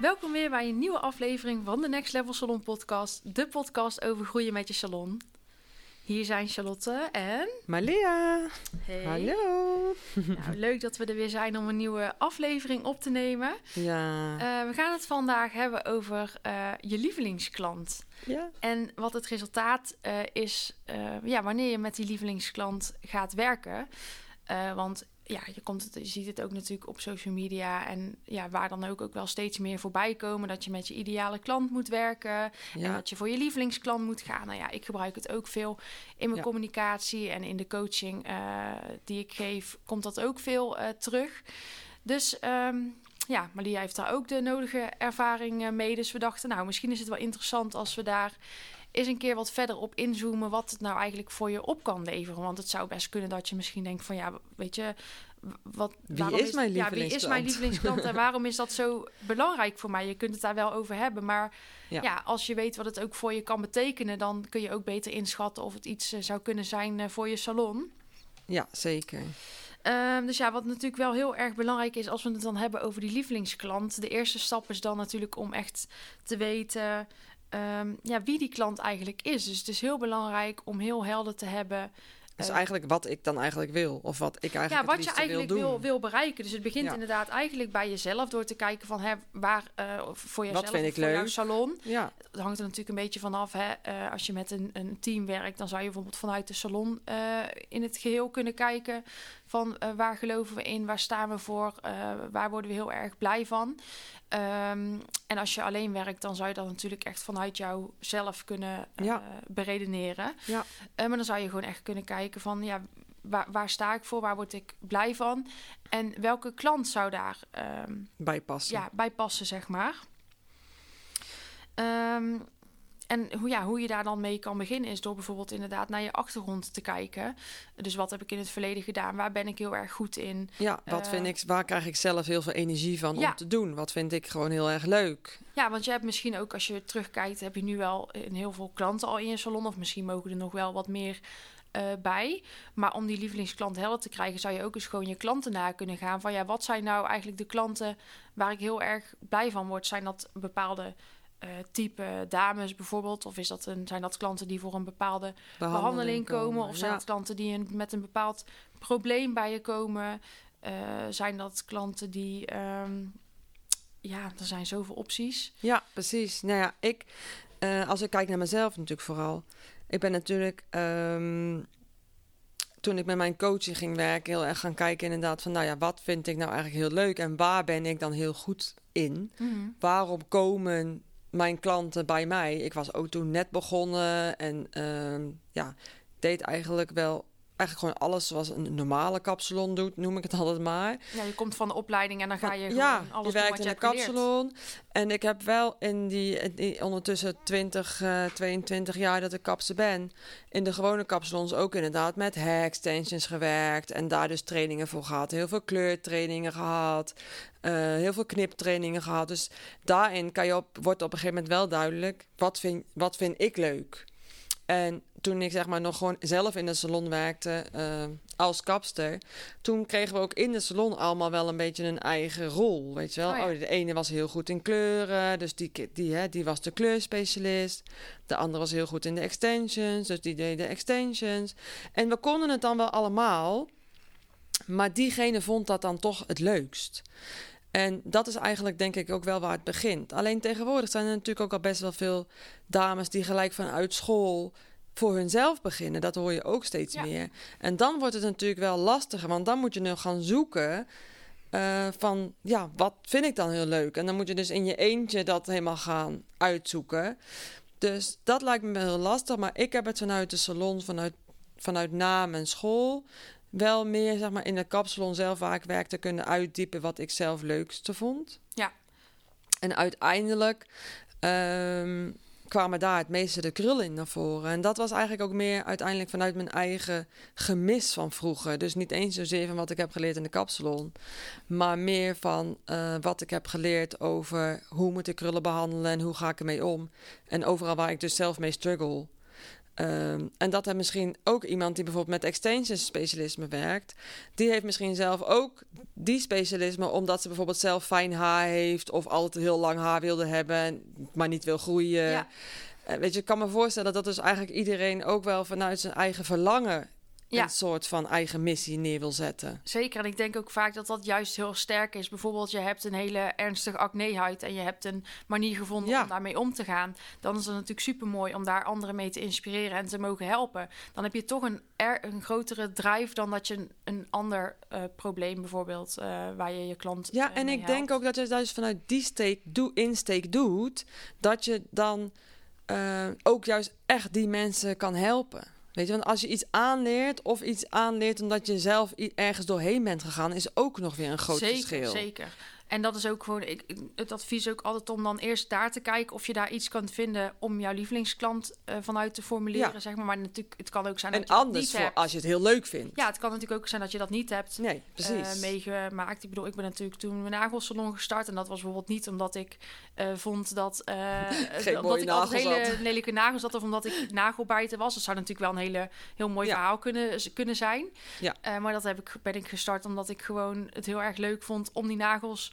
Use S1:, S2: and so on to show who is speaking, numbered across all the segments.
S1: Welkom weer bij een nieuwe aflevering van de Next Level Salon Podcast. De podcast over groeien met je salon. Hier zijn Charlotte en...
S2: Malia,
S1: Hey.
S2: hallo.
S1: Nou, leuk dat we er weer zijn om een nieuwe aflevering op te nemen.
S2: Ja,
S1: Eh, we gaan het vandaag hebben over eh, je lievelingsklant.
S2: ja,
S1: En wat het resultaat eh, is, ja, wanneer je met die lievelingsklant gaat werken. Want ja, je, komt het, je ziet het ook natuurlijk op social media. En ja, waar dan ook, ook wel steeds meer voorbij komen. Dat je met je ideale klant moet werken. En dat je voor je lievelingsklant moet gaan. Nou ja, ik gebruik het ook veel in mijn
S2: Ja.
S1: communicatie. En in de coaching eh, die ik geef, komt dat ook veel eh, terug. Dus ehm, ja, Malia heeft daar ook de nodige ervaring eh, mee. Dus we dachten, nou, misschien is het wel interessant als we daar eens een keer wat verder op inzoomen. Wat het nou eigenlijk voor je op kan leveren. Want het zou best kunnen dat je misschien denkt van ja, weet je. Wat,
S2: Wie is mijn
S1: ja, wie is mijn
S2: lievelingsklant?
S1: en waarom is dat zo belangrijk voor mij? Je kunt het daar wel over hebben, maar
S2: Ja.
S1: ja. als je weet wat het ook voor je kan betekenen, dan kun je ook beter inschatten of het iets eh, zou kunnen zijn eh, voor je salon.
S2: ja, zeker.
S1: Ehm, dus ja, wat natuurlijk wel heel erg belangrijk is als we het dan hebben over die lievelingsklant. De eerste stap is dan natuurlijk om echt te weten ehm, ja, wie die klant eigenlijk is. Dus het is heel belangrijk om heel helder te hebben.
S2: Dat is
S1: eh,
S2: eigenlijk wat ik dan eigenlijk wil. Of wat ik eigenlijk
S1: ja, wat je eigenlijk
S2: wil
S1: wil, wil, bereiken. Dus het begint
S2: Ja.
S1: inderdaad eigenlijk bij jezelf door te kijken van hè, waar eh, voor jezelf
S2: vind
S1: of
S2: ik
S1: voor jouw
S2: leuk?
S1: salon.
S2: Ja,
S1: Het hangt er natuurlijk een beetje vanaf. Hè? eh, als je met een, een team werkt, dan zou je bijvoorbeeld vanuit de salon in het geheel kunnen kijken van eh, waar geloven we in, waar staan we voor, eh, waar worden we heel erg blij van. Ehm, en als je alleen werkt, dan zou je dat natuurlijk echt vanuit jouzelf kunnen eh,
S2: Ja.
S1: beredeneren.
S2: ja,
S1: maar dan zou je gewoon echt kunnen kijken van ja, waar, waar sta ik voor, waar word ik blij van en welke klant zou daar ehm,
S2: bijpassen.
S1: ja, bij passen, zeg maar. Ehm, en hoe, ja, hoe je daar dan mee kan beginnen is door bijvoorbeeld inderdaad naar je achtergrond te kijken. Dus wat heb ik in het verleden gedaan? Waar ben ik heel erg goed in?
S2: Ja, wat
S1: Eh,
S2: vind ik, waar krijg ik zelf heel veel energie van
S1: Ja.
S2: om te doen? Wat vind ik gewoon heel erg leuk?
S1: Ja, want je hebt misschien ook als je terugkijkt, heb je nu wel een heel veel klanten al in je salon. Of misschien mogen er nog wel wat meer eh, bij. Maar om die lievelingsklant helder te krijgen, zou je ook eens gewoon je klanten na kunnen gaan. Van ja, wat zijn nou eigenlijk de klanten waar ik heel erg blij van word? Zijn dat bepaalde eh, type dames bijvoorbeeld? Of is dat een, zijn dat klanten die voor een bepaalde behandeling komen? Of zijn
S2: ja.
S1: dat klanten die een, met een bepaald probleem bij je komen? Eh, zijn dat klanten die... ehm, ja, er zijn zoveel opties.
S2: Ja, precies. Nou ja, ik, eh, als ik kijk naar mezelf natuurlijk vooral. Ik ben natuurlijk, ehm, toen ik met mijn coaching ging werken, heel erg gaan kijken inderdaad van, nou ja, wat vind ik nou eigenlijk heel leuk en waar ben ik dan heel goed in? Waarom komen mijn klanten bij mij? Ik was ook toen net begonnen en ehm, ja, deed eigenlijk wel, eigenlijk gewoon alles zoals een normale kapsalon doet, noem ik het altijd maar.
S1: Ja, je komt van de opleiding en dan ga je gewoon
S2: ja,
S1: alles
S2: je werkt
S1: wat
S2: in
S1: geleerd.
S2: kapsalon. En ik heb wel in die, die ondertussen 20, eh 22 jaar dat ik kapster ben, in de gewone kapsalons ook inderdaad met hair extensions gewerkt. En daar dus trainingen voor gehad. Heel veel kleurtrainingen gehad. eh, heel veel kniptrainingen gehad. Dus daarin kan je op, wordt op een gegeven moment wel duidelijk, wat vind, wat vind ik leuk? En toen ik zeg maar nog gewoon zelf in de salon werkte eh, als kapster, toen kregen we ook in de salon allemaal wel een beetje een eigen rol. Weet je wel?
S1: Oh ja.
S2: Oh, de ene was heel goed in kleuren, dus die, die, hè, die was de kleurspecialist. De andere was heel goed in de extensions, dus die deed de extensions. En we konden het dan wel allemaal, maar diegene vond dat dan toch het leukst. En dat is eigenlijk denk ik ook wel waar het begint. Alleen tegenwoordig zijn er natuurlijk ook al best wel veel dames die gelijk vanuit school voor hunzelf beginnen. Dat hoor je ook steeds
S1: Ja.
S2: meer. En dan wordt het natuurlijk wel lastiger, want dan moet je nu gaan zoeken eh, van, ja, wat vind ik dan heel leuk? En dan moet je dus in je eentje dat helemaal gaan uitzoeken. Dus dat lijkt me wel heel lastig, maar ik heb het vanuit de salon, vanuit vanuit na mijn school wel meer zeg maar, in de kapsalon zelf waar ik werkte kunnen uitdiepen wat ik zelf leukste vond.
S1: Ja.
S2: En uiteindelijk ehm, kwamen daar het meeste de krullen in naar voren. En dat was eigenlijk ook meer uiteindelijk vanuit mijn eigen gemis van vroeger. Dus niet eens zozeer van wat ik heb geleerd in de kapsalon, maar meer van eh, wat ik heb geleerd over hoe moet ik krullen behandelen en hoe ga ik ermee om. En overal waar ik dus zelf mee struggle. Ehm, en dat heeft misschien ook iemand die bijvoorbeeld met extension specialisme werkt. Die heeft misschien zelf ook die specialisme omdat ze bijvoorbeeld zelf fijn haar heeft of altijd heel lang haar wilde hebben, maar niet wil groeien.
S1: Ja.
S2: Eh, Weet je, ik kan me voorstellen dat dus eigenlijk iedereen ook wel vanuit zijn eigen verlangen
S1: Ja.
S2: een soort van eigen missie neer wil zetten.
S1: Zeker, en ik denk ook vaak dat dat juist heel sterk is. Bijvoorbeeld, je hebt een hele ernstige acnehuid en je hebt een manier gevonden
S2: Ja.
S1: om daarmee om te gaan. Dan is het natuurlijk super mooi om daar anderen mee te inspireren en te mogen helpen. Dan heb je toch een, er, een grotere drive dan dat je een, een ander eh, probleem bijvoorbeeld, eh, waar je je klant.
S2: Ja,
S1: eh,
S2: en ik denk ook dat je dat dus vanuit die steek, doe, insteek doet, dat je dan ook juist echt die mensen kan helpen. Weet je, want als je iets aanleert of iets aanleert omdat je zelf ergens doorheen bent gegaan, is ook nog weer een groot
S1: zeker,
S2: verschil.
S1: Zeker. En dat is ook gewoon, ik, het advies ook altijd om dan eerst daar te kijken of je daar iets kan vinden om jouw lievelingsklant eh, vanuit te formuleren,
S2: Ja.
S1: zeg maar. Maar natuurlijk, het kan ook zijn
S2: En
S1: dat je dat
S2: anders
S1: niet
S2: voor
S1: hebt.
S2: als je het heel leuk vindt.
S1: Ja, het kan natuurlijk ook zijn dat je dat niet hebt
S2: Nee, precies.
S1: eh, meegemaakt. Ik bedoel, ik ben natuurlijk toen mijn nagelsalon gestart. En dat was bijvoorbeeld niet omdat ik eh, vond dat...
S2: Geen
S1: omdat
S2: mooie
S1: ik altijd
S2: nagels
S1: hele lelijke nagels had. Of omdat ik nagelbijter was. Dat zou natuurlijk wel een hele, heel mooi
S2: Ja.
S1: verhaal kunnen, kunnen zijn.
S2: Ja.
S1: Maar dat heb ik, ben ik gestart omdat ik gewoon het heel erg leuk vond om die nagels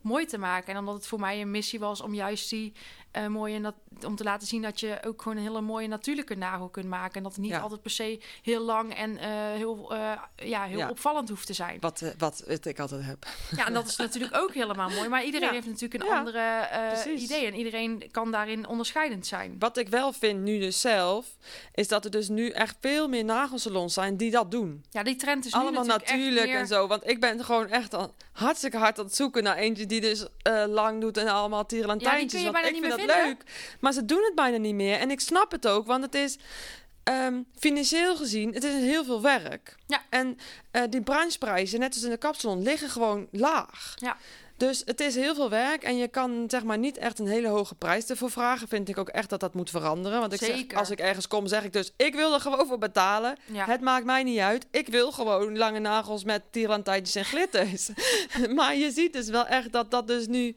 S1: mooi te maken. En omdat het voor mij een missie was om juist die eh, mooie... om te laten zien dat je ook gewoon een hele mooie natuurlijke nagel kunt maken. En dat het niet
S2: Ja.
S1: altijd per se heel lang en eh, heel, eh, ja, heel
S2: Ja.
S1: opvallend hoeft te zijn.
S2: Wat, wat het ik altijd heb.
S1: Ja, en dat is natuurlijk ook helemaal mooi. Maar iedereen
S2: Ja.
S1: heeft natuurlijk een andere idee. En iedereen kan daarin onderscheidend zijn.
S2: Wat ik wel vind nu dus zelf, is dat er dus nu echt veel meer nagelsalons zijn die dat doen.
S1: Ja, die trend is nu
S2: Allemaal
S1: natuurlijk echt
S2: natuurlijk
S1: meer-
S2: en zo. Want ik ben gewoon echt al hartstikke hard aan het zoeken naar eentje die dus eh, lang doet en allemaal tierenlantijntjes.
S1: Ja,
S2: want ik vind dat leuk. Maar ze doen het bijna niet meer. En ik snap het ook, want het is ehm, financieel gezien, het is heel veel werk.
S1: Ja.
S2: En eh, die brancheprijzen, net als in de kapsalon, liggen gewoon laag.
S1: Ja.
S2: Dus het is heel veel werk en je kan zeg maar niet echt een hele hoge prijs ervoor vragen. Vind ik ook echt dat dat moet veranderen. Want ik zeg, als ik ergens kom, zeg ik dus, ik wil er gewoon voor betalen.
S1: Ja.
S2: Het maakt mij niet uit. Ik wil gewoon lange nagels met tierlantijntjes en glitters. maar je ziet dus wel echt dat dat dus nu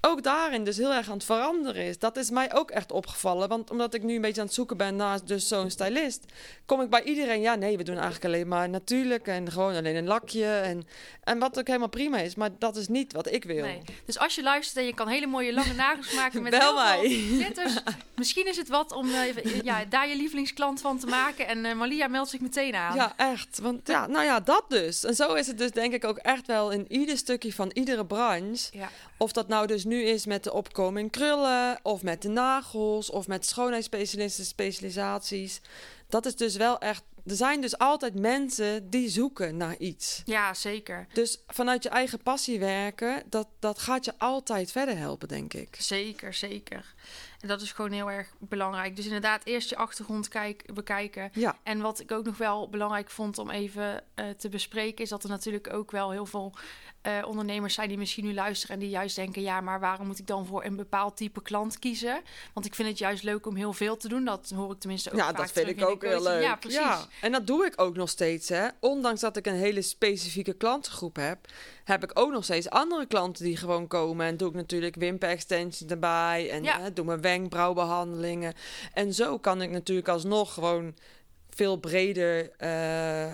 S2: ook daarin dus heel erg aan het veranderen is. Dat is mij ook echt opgevallen. Want omdat ik nu een beetje aan het zoeken ben naar dus zo'n stylist, kom ik bij iedereen. Ja, nee, we doen eigenlijk alleen maar natuurlijk en gewoon alleen een lakje. En, en wat ook helemaal prima is. Maar dat is niet wat ik wil.
S1: Nee. Dus als je luistert en je kan hele mooie lange nagels maken met
S2: Bel
S1: heel misschien is het wat om eh, ja, daar je lievelingsklant van te maken. En eh, Malia meldt zich meteen aan.
S2: Ja, echt. Want ja, nou ja, dat dus. En zo is het dus denk ik ook echt wel in ieder stukje van iedere branche.
S1: Ja.
S2: Of dat nou dus nu is met de opkoming krullen, of met de nagels, of met schoonheidsspecialisten, specialisaties. Dat is dus wel echt. Er zijn dus altijd mensen die zoeken naar iets.
S1: ja, zeker.
S2: Dus vanuit je eigen passie werken, dat, dat gaat je altijd verder helpen, denk ik.
S1: Zeker, zeker. En dat is gewoon heel erg belangrijk. Dus inderdaad, eerst je achtergrond kijk, bekijken.
S2: Ja,
S1: En wat ik ook nog wel belangrijk vond om even eh, te bespreken, is dat er natuurlijk ook wel heel veel eh, ondernemers zijn die misschien nu luisteren en die juist denken: ja, maar waarom moet ik dan voor een bepaald type klant kiezen? Want ik vind het juist leuk om heel veel te doen. Dat hoor ik tenminste ook
S2: ja
S1: vaak
S2: dat vind ik ook heel leuk.
S1: Ja, precies.
S2: En dat doe ik ook nog steeds, hè. Ondanks dat ik een hele specifieke klantengroep heb, heb ik ook nog steeds andere klanten die gewoon komen. En doe ik natuurlijk wimper-extensions erbij. En
S1: Ja.
S2: hè, doe mijn wenkbrauwbehandelingen. En zo kan ik natuurlijk alsnog gewoon veel breder, eh,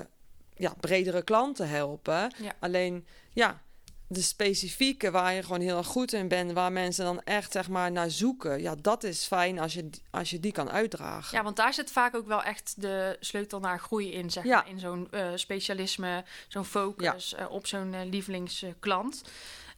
S2: ja, bredere klanten helpen.
S1: Ja.
S2: Alleen, ja, de specifieke waar je gewoon heel erg goed in bent, waar mensen dan echt zeg maar naar zoeken. Ja, dat is fijn als je, als je die kan uitdragen.
S1: Ja, want daar zit vaak ook wel echt de sleutel naar groei in, zeg
S2: Ja.
S1: maar. In zo'n eh, specialisme, zo'n focus eh, op zo'n eh, lievelingsklant.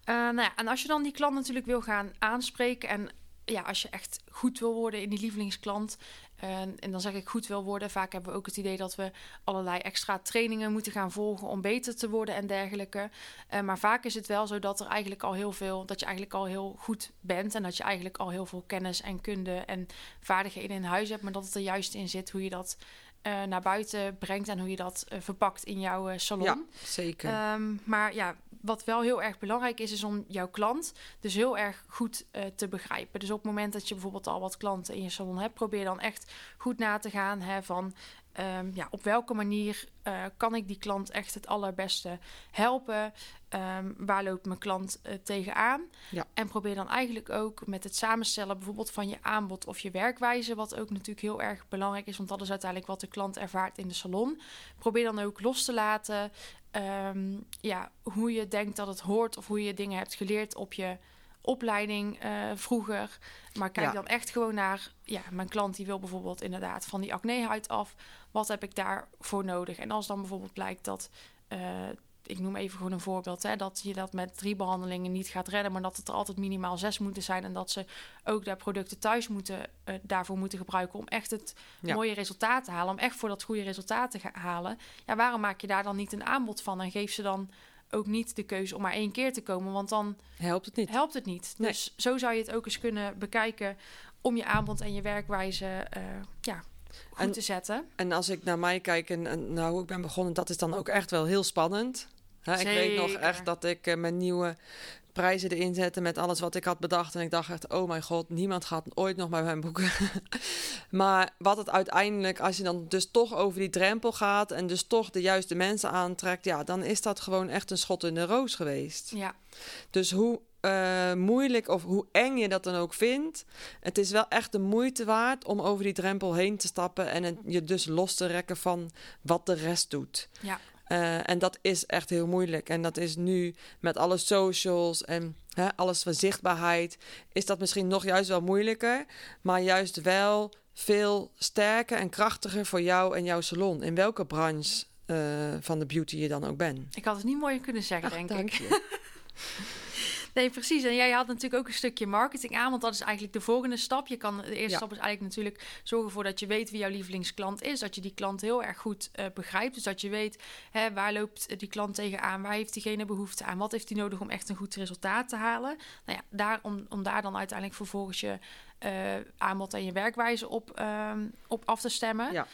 S1: Nou ja, en als je dan die klant natuurlijk wil gaan aanspreken... en ja, als je echt goed wil worden in die lievelingsklant... En, en dan zeg ik goed wil worden. Vaak hebben we ook het idee dat we allerlei extra trainingen moeten gaan volgen om beter te worden en dergelijke. Eh, maar vaak is het wel zo dat er eigenlijk al heel veel, dat je eigenlijk al heel goed bent en dat je eigenlijk al heel veel kennis en kunde en vaardigheden in huis hebt, maar dat het er juist in zit hoe je dat eh, naar buiten brengt en hoe je dat eh, verpakt in jouw salon.
S2: Ja, zeker.
S1: Ehm, maar ja, wat wel heel erg belangrijk is, is om jouw klant dus heel erg goed eh, te begrijpen. Dus op het moment dat je bijvoorbeeld al wat klanten in je salon hebt, probeer dan echt goed na te gaan hè, van ehm, ja, op welke manier eh, kan ik die klant echt het allerbeste helpen? Ehm, waar loopt mijn klant eh, tegenaan?
S2: Ja.
S1: En probeer dan eigenlijk ook met het samenstellen bijvoorbeeld van je aanbod of je werkwijze, wat ook natuurlijk heel ererg belangrijk is, want dat is uiteindelijk wat de klant ervaart in de salon. Probeer dan ook los te laten ehm, ja, hoe je denkt dat het hoort of hoe je dingen hebt geleerd op je opleiding eh, vroeger. Maar kijk
S2: Ja.
S1: dan echt gewoon naar, ja, mijn klant die wil bijvoorbeeld inderdaad van die acnehuid af. Wat heb ik daarvoor nodig? En als dan bijvoorbeeld blijkt dat, eh, ik noem even gewoon een voorbeeld, hè, dat je dat met drie behandelingen niet gaat redden, maar dat het er altijd minimaal zes moeten zijn en dat ze ook daar producten thuis moeten, eh, daarvoor moeten gebruiken om echt het
S2: Ja.
S1: mooie resultaat te halen, om echt voor dat goede resultaat te halen. Ja, waarom maak je daar dan niet een aanbod van en geef ze dan ook niet de keuze om maar één keer te komen, want dan
S2: Helpt het niet.
S1: helpt het niet.
S2: Nee.
S1: Dus zo zou je het ook eens kunnen bekijken om je aanbod en je werkwijze eh, ja, goed
S2: En-
S1: te zetten.
S2: En als ik naar mij kijk en, en nou, hoe ik ben begonnen, dat is dan ook echt wel heel spannend. Hè, ik weet nog echt dat ik eh, mijn nieuwe prijzen erin zette met alles wat ik had bedacht. En ik dacht echt, oh mijn god, niemand gaat ooit nog bij mijn boeken. maar wat het uiteindelijk, als je dan dus toch over die drempel gaat en dus toch de juiste mensen aantrekt, ja, dan is dat gewoon echt een schot in de roos geweest.
S1: Ja,
S2: Dus hoe eh, moeilijk of hoe eng je dat dan ook vindt, het is wel echt de moeite waard om over die drempel heen te stappen en het, je dus los te rekken van wat de rest doet.
S1: ja,
S2: Eh, en dat is echt heel moeilijk. En dat is nu met alle socials en hè, alles van zichtbaarheid, is dat misschien nog juist wel moeilijker, maar juist wel veel sterker en krachtiger voor jou en jouw salon. In welke branche eh, van de beauty je dan ook bent.
S1: ik had het niet mooier kunnen zeggen, denk
S2: Dank
S1: ik.
S2: je.
S1: Nee, precies. En jij had natuurlijk ook een stukje marketing aan, want dat is eigenlijk de volgende stap. Je kan, de eerste
S2: Ja.
S1: stap is eigenlijk natuurlijk zorgen ervoor dat je weet wie jouw lievelingsklant is. Dat je die klant heel erg goed eh, begrijpt. Dus dat je weet hè, waar loopt die klant tegenaan, waar heeft diegene behoefte aan, wat heeft hij nodig om echt een goed resultaat te halen. Nou ja, daar, om, om daar dan uiteindelijk vervolgens je eh, aanbod en je werkwijze op, ehm, op af te stemmen.
S2: Ja.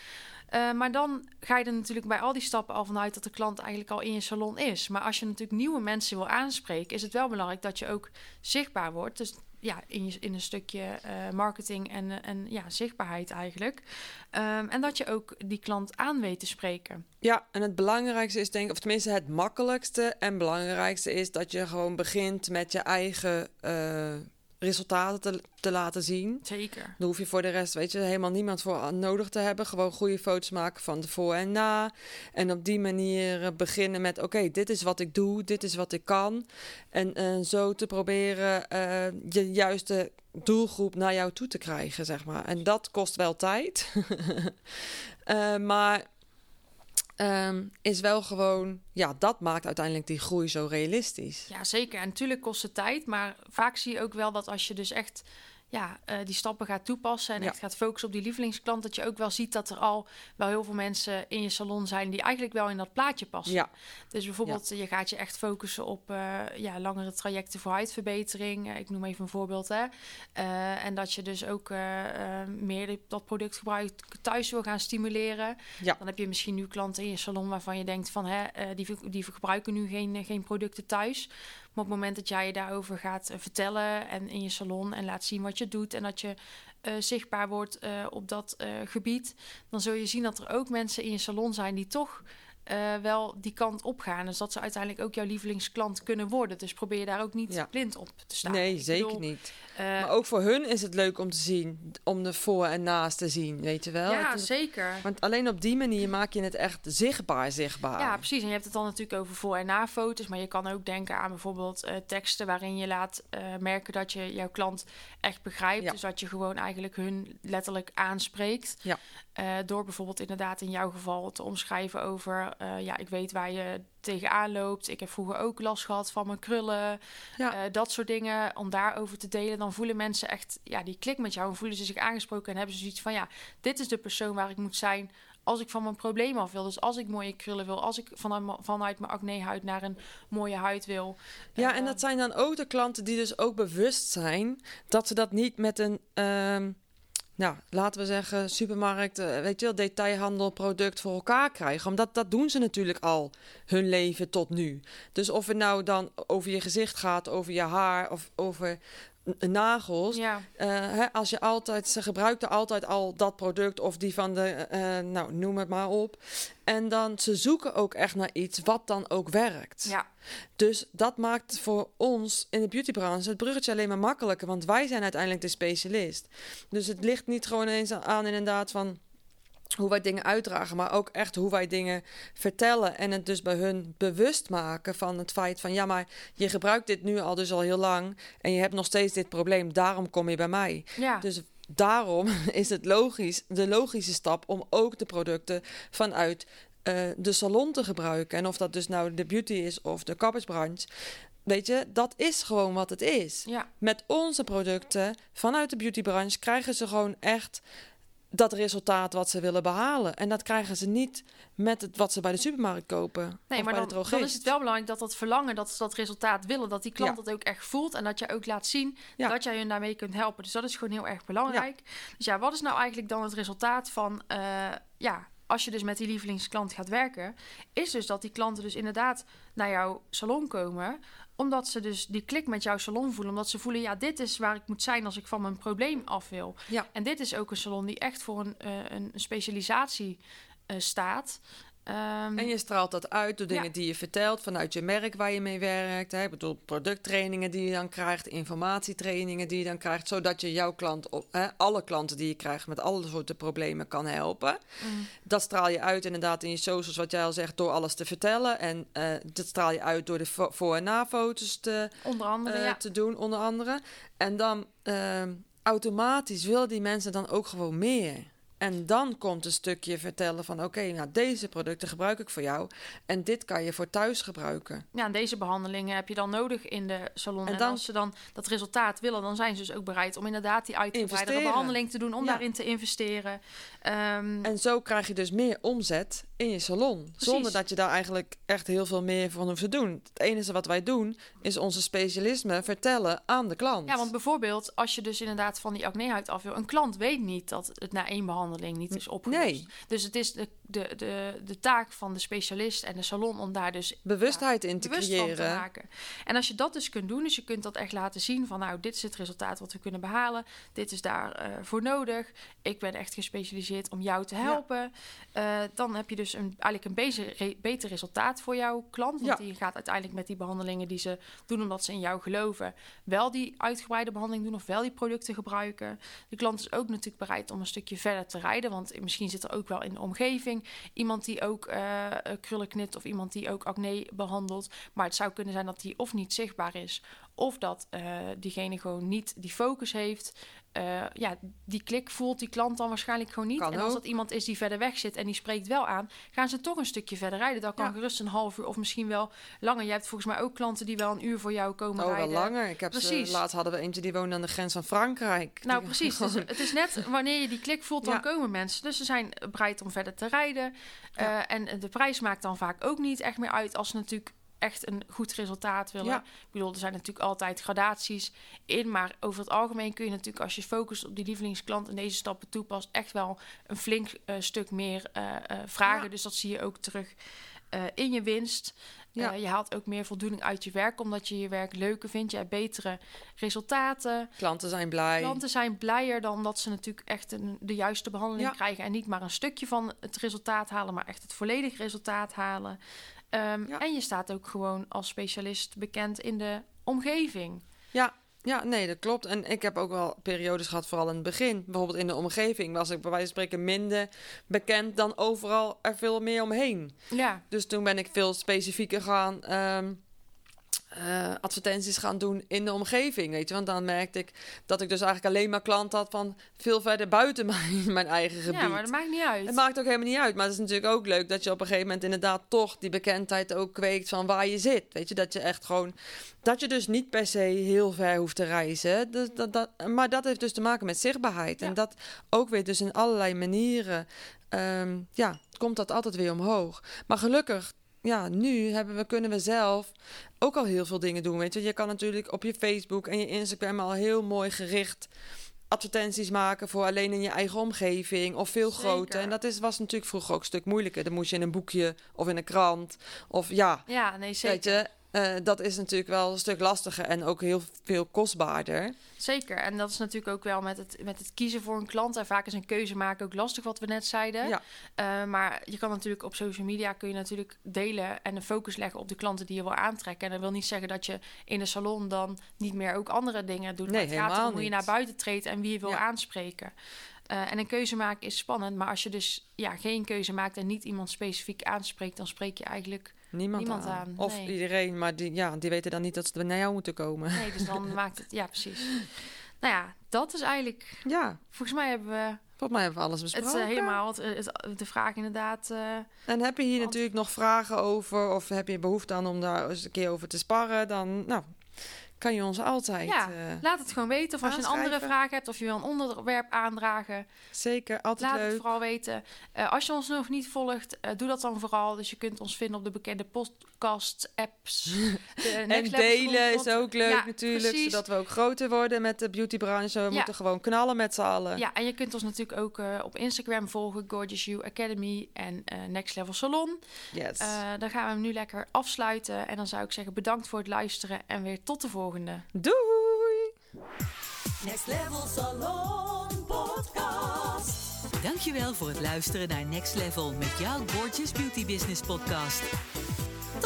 S1: Eh, maar dan ga je er natuurlijk bij al die stappen al vanuit dat de klant eigenlijk al in je salon is. Maar als je natuurlijk nieuwe mensen wil aanspreken, is het wel belangrijk dat je ook zichtbaar wordt. Dus ja, in, je, in een stukje eh, marketing en, eh, en ja, zichtbaarheid eigenlijk. Ehm, en dat je ook die klant aan weet te spreken.
S2: Ja, en het belangrijkste is denk ik, of tenminste het makkelijkste en belangrijkste is dat je gewoon begint met je eigen resultaten te, te laten zien.
S1: Zeker.
S2: Daar hoef je voor de rest, weet je, helemaal niemand voor nodig te hebben. Gewoon goede foto's maken van de voor en na. En op die manier eh, beginnen met, oké, dit is wat ik doe, dit is wat ik kan. En eh, zo te proberen eh, je juiste doelgroep naar jou toe te krijgen, zeg maar. En dat kost wel tijd. Maar ehm, is wel gewoon, ja, dat maakt uiteindelijk die groei zo realistisch.
S1: Ja, zeker. En natuurlijk kost het tijd. Maar vaak zie je ook wel dat als je dus echt ja, eh, die stappen gaat toepassen en
S2: Ja.
S1: echt gaat focussen op die lievelingsklant, dat je ook wel ziet dat er al wel heel veel mensen in je salon zijn die eigenlijk wel in dat plaatje passen.
S2: Ja,
S1: Dus bijvoorbeeld, je gaat je echt focussen op eh, ja, langere trajecten voor huidverbetering. Eh, ik noem even een voorbeeld. Hè. En dat je dus ook meer dat productgebruik thuis wil gaan stimuleren.
S2: Ja.
S1: Dan heb je misschien nu klanten in je salon waarvan je denkt van hè, die, die gebruiken nu geen, geen producten thuis. Maar op het moment dat jij je daarover gaat eh, vertellen en in je salon en laat zien wat je doet en dat je eh, zichtbaar wordt eh, op dat gebied, dan zul je zien dat er ook mensen in je salon zijn die toch eh, wel die kant op gaan. Dus dat ze uiteindelijk ook jouw lievelingsklant kunnen worden. Dus probeer je daar ook niet
S2: Ja.
S1: blind op te staan.
S2: nee,
S1: Ik
S2: zeker
S1: bedoel,
S2: niet.
S1: eh,
S2: Maar ook voor hun is het leuk om te zien, om de voor en naast te zien, weet je wel.
S1: ja,
S2: Het is-
S1: zeker.
S2: want alleen op die manier maak je het echt zichtbaar, zichtbaar.
S1: Ja, precies. En je hebt het dan natuurlijk over voor- en na-foto's. Maar je kan ook denken aan bijvoorbeeld eh, teksten waarin je laat merken dat je jouw klant echt begrijpt.
S2: Ja.
S1: Dus dat je gewoon eigenlijk hun letterlijk aanspreekt.
S2: Ja.
S1: Door bijvoorbeeld inderdaad in jouw geval te omschrijven over... eh, ja, ik weet waar je tegenaan loopt. Ik heb vroeger ook last gehad van mijn krullen.
S2: Ja.
S1: Eh, dat soort dingen, om daarover te delen. Dan voelen mensen echt, ja, die klik met jou. En voelen ze zich aangesproken en hebben ze zoiets van... ja, dit is de persoon waar ik moet zijn als ik van mijn probleem af wil. Dus als ik mooie krullen wil, als ik vanuit, mijn- vanuit mijn acne-huid naar een mooie huid wil.
S2: Ja,
S1: Eh,
S2: en dat zijn dan ook de klanten die dus ook bewust zijn dat ze dat niet met een, ehm, nou, laten we zeggen, supermarkt, eh, weet je wel, detailhandel, product voor elkaar krijgen. Omdat dat doen ze natuurlijk al hun leven tot nu. Dus of het nou dan over je gezicht gaat, over je haar of over nagels.
S1: Ja,
S2: Eh, hè, als je altijd, ze gebruikten altijd al dat product of die van de, eh, eh, nou noem het maar op. En dan, ze zoeken ook echt naar iets wat dan ook werkt.
S1: ja,
S2: Dus dat maakt voor ons in de beautybranche het bruggetje alleen maar makkelijker. Want wij zijn uiteindelijk de specialist. Dus het ligt niet gewoon eens aan inderdaad van hoe wij dingen uitdragen, maar ook echt hoe wij dingen vertellen. En het dus bij hun bewust maken van het feit van ja, maar je gebruikt dit nu al dus al heel lang en je hebt nog steeds dit probleem. Daarom kom je bij mij.
S1: ja.
S2: Dus daarom is het logisch, de logische stap om ook de producten vanuit eh, de salon te gebruiken. En of dat dus nou de beauty is of de kappersbranche. Weet je, dat is gewoon wat het is.
S1: ja.
S2: Met onze producten vanuit de beautybranche krijgen ze gewoon echt dat resultaat wat ze willen behalen. En dat krijgen ze niet met het wat ze bij de supermarkt kopen.
S1: Nee,
S2: of
S1: maar
S2: bij
S1: dan, dan is het wel belangrijk dat dat verlangen, dat ze dat resultaat willen, dat die klant
S2: Ja.
S1: dat ook echt voelt en dat je ook laat zien
S2: Ja.
S1: dat jij hun daarmee kunt helpen. Dus dat is gewoon heel erg belangrijk. Dus ja, wat is nou eigenlijk dan het resultaat van, eh, ja, als je dus met die lievelingsklant gaat werken, is dus dat die klanten dus inderdaad naar jouw salon komen omdat ze dus die klik met jouw salon voelen. Omdat ze voelen, ja, dit is waar ik moet zijn als ik van mijn probleem af wil.
S2: Ja.
S1: En dit is ook een salon die echt voor een, eh, een specialisatie eh, staat. Ehm,
S2: En je straalt dat uit door dingen
S1: Ja.
S2: die je vertelt vanuit je merk waar je mee werkt. Hè. Ik bedoel, producttrainingen die je dan krijgt, informatietrainingen die je dan krijgt, zodat je jouw klant, hè, alle klanten die je krijgt met alle soorten problemen kan helpen.
S1: Mm.
S2: Dat straal je uit inderdaad in je socials, wat jij al zegt, door alles te vertellen. En eh, dat straal je uit door de voor- en na-foto's te,
S1: onder andere,
S2: eh,
S1: ja.
S2: te doen, onder andere. En dan ehm, automatisch willen die mensen dan ook gewoon meer. En dan komt een stukje vertellen van... oké, nou deze producten gebruik ik voor jou... en dit kan je voor thuis gebruiken.
S1: Ja, en deze behandelingen heb je dan nodig in de salon. En, als ze dan dat resultaat willen, dan zijn ze dus ook bereid om inderdaad die uitgebreide behandeling te doen, om
S2: Ja.
S1: daarin te investeren. Ehm,
S2: En zo krijg je dus meer omzet in je salon. Zonder dat je daar eigenlijk echt heel veel meer van hoeft te doen. Het enige wat wij doen, is onze specialisme vertellen aan de klant.
S1: ja, want bijvoorbeeld, als je dus inderdaad van die acnehuid af wil, een klant weet niet dat het na één behandeling niet is opgelost.
S2: Nee.
S1: Dus het is de, de, de, de taak van de specialist en de salon om daar dus
S2: Bewustheid in te
S1: bewust van te
S2: creëren.
S1: maken. En als je dat dus kunt doen, dus je kunt dat echt laten zien van nou, dit is het resultaat wat we kunnen behalen. Dit is daarvoor voor nodig. Ik ben echt gespecialiseerd om jou te helpen. Eh, dan heb je dus een, eigenlijk een beter, re- beter resultaat voor jouw klant. Want
S2: Ja.
S1: die gaat uiteindelijk met die behandelingen die ze doen omdat ze in jou geloven, wel die uitgebreide behandeling doen of wel die producten gebruiken. De klant is ook natuurlijk bereid om een stukje verder te rijden. Want misschien zit er ook wel in de omgeving iemand die ook eh, eh, krullen knit of iemand die ook acne behandelt. Maar het zou kunnen zijn dat die of niet zichtbaar is, of dat eh, diegene gewoon niet die focus heeft. Eh, ja, die klik voelt die klant dan waarschijnlijk gewoon niet.
S2: Kan
S1: en als dat iemand is die verder weg zit en die spreekt wel aan, gaan ze toch een stukje verder rijden. Dat kan
S2: Ja.
S1: gerust een half uur of misschien wel langer. Je hebt volgens mij ook klanten die wel een uur voor jou komen
S2: Oh, wel
S1: rijden.
S2: langer. Ik heb ze,
S1: Precies.
S2: laatst hadden we eentje die woonde aan de grens van Frankrijk.
S1: Nou,
S2: Die-
S1: precies. Dus het is net wanneer je die klik voelt, dan
S2: Ja.
S1: komen mensen. Dus ze zijn bereid om verder te rijden.
S2: Ja.
S1: Eh, en de prijs maakt dan vaak ook niet echt meer uit als ze natuurlijk echt een goed resultaat willen.
S2: Ja.
S1: Ik bedoel, er zijn natuurlijk altijd gradaties in, maar over het algemeen kun je natuurlijk als je focust op die lievelingsklant en deze stappen toepast, echt wel een flink eh, stuk meer eh, eh, vragen.
S2: Ja.
S1: Dus dat zie je ook terug in je winst.
S2: Ja.
S1: Je haalt ook meer voldoening uit je werk, omdat je je werk leuker vindt. Je hebt betere resultaten.
S2: Klanten zijn blij.
S1: Klanten zijn blijer dan dat ze natuurlijk echt een, de juiste behandeling krijgen. En niet maar een stukje van het resultaat halen, maar echt het volledige resultaat halen. Ehm,
S2: Ja.
S1: En je staat ook gewoon als specialist bekend in de omgeving.
S2: Ja, ja, nee, dat klopt. En ik heb ook wel periodes gehad, vooral in het begin. Bijvoorbeeld in de omgeving was ik bij wijze van spreken minder bekend dan overal er veel meer omheen.
S1: Ja,
S2: Dus toen ben ik veel specifieker gaan ehm, eh, advertenties gaan doen in de omgeving, weet je. Want dan merkte ik dat ik dus eigenlijk alleen maar klanten had van veel verder buiten mijn, mijn eigen gebied.
S1: ja maar dat maakt niet uit.
S2: Het maakt ook helemaal niet uit. Maar het is natuurlijk ook leuk dat je op een gegeven moment inderdaad toch die bekendheid ook kweekt van waar je zit. Weet je, dat je echt gewoon. Dat je dus niet per se heel ver hoeft te reizen. Dus dat, dat, maar dat heeft dus te maken met zichtbaarheid.
S1: Ja.
S2: En dat ook weer dus in allerlei manieren. ehm, ja, komt dat altijd weer omhoog. Maar gelukkig. Ja, nu hebben we, kunnen we zelf ook al heel veel dingen doen. Weet je, je kan natuurlijk op je Facebook en je Instagram al heel mooi gericht advertenties maken voor alleen in je eigen omgeving of veel groter. En dat is, was natuurlijk vroeger ook een stuk moeilijker. Dan moest je in een boekje of in een krant. Of ja,
S1: Ja, nee, zeker.
S2: weet je, eh, dat is natuurlijk wel een stuk lastiger en ook heel veel kostbaarder.
S1: Zeker. En dat is natuurlijk ook wel met het, met het kiezen voor een klant. En vaak is een keuze maken ook lastig, wat we net zeiden.
S2: Ja.
S1: Eh, maar je kan natuurlijk op social media kun je natuurlijk delen en de focus leggen op de klanten die je wil aantrekken. En dat wil niet zeggen dat je in de salon dan niet meer ook andere dingen doet.
S2: Nee,
S1: maar het gaat erom hoe je naar buiten treedt en wie je wil
S2: Ja.
S1: aanspreken. Eh, en een keuze maken is spannend, maar als je dus ja, geen keuze maakt en niet iemand specifiek aanspreekt, dan spreek je eigenlijk
S2: Niemand,
S1: Niemand
S2: aan.
S1: aan,
S2: Of
S1: nee.
S2: iedereen, maar die, ja, die weten dan niet dat ze naar jou moeten komen.
S1: nee, dus dan maakt het ja precies. Nou ja, dat is eigenlijk.
S2: Ja,
S1: Volgens mij hebben we
S2: volgens mij hebben we alles
S1: het
S2: besproken.
S1: eh, helemaal het, eh, het- de vraag inderdaad. eh,
S2: En heb je hier
S1: Want-
S2: natuurlijk nog vragen over, of heb je behoefte aan om daar eens een keer over te sparren, dan nou, kan je ons altijd.
S1: ja,
S2: eh,
S1: laat het gewoon weten. Of als je een andere vraag hebt of je wil een onderwerp aandragen,
S2: zeker, altijd
S1: laat het vooral weten. Eh, als je ons nog niet volgt, eh, doe dat dan vooral. Dus je kunt ons vinden op de bekende podcast, apps. de
S2: En delen is ook leuk
S1: Ja,
S2: natuurlijk,
S1: precies.
S2: zodat we ook groter worden met de beautybranche. We
S1: Ja.
S2: moeten gewoon knallen met z'n allen.
S1: Ja, en je kunt ons natuurlijk ook eh, op Instagram volgen, Gorgeous You Academy en eh, Next Level Salon.
S2: Yes.
S1: Eh, dan gaan we hem nu lekker afsluiten. En dan zou ik zeggen bedankt voor het luisteren en weer tot de volgende.
S2: Doei!
S3: Next Level Salon Podcast.
S4: Dankjewel voor het luisteren naar Next Level met jouw Gorgeous Beauty Business podcast.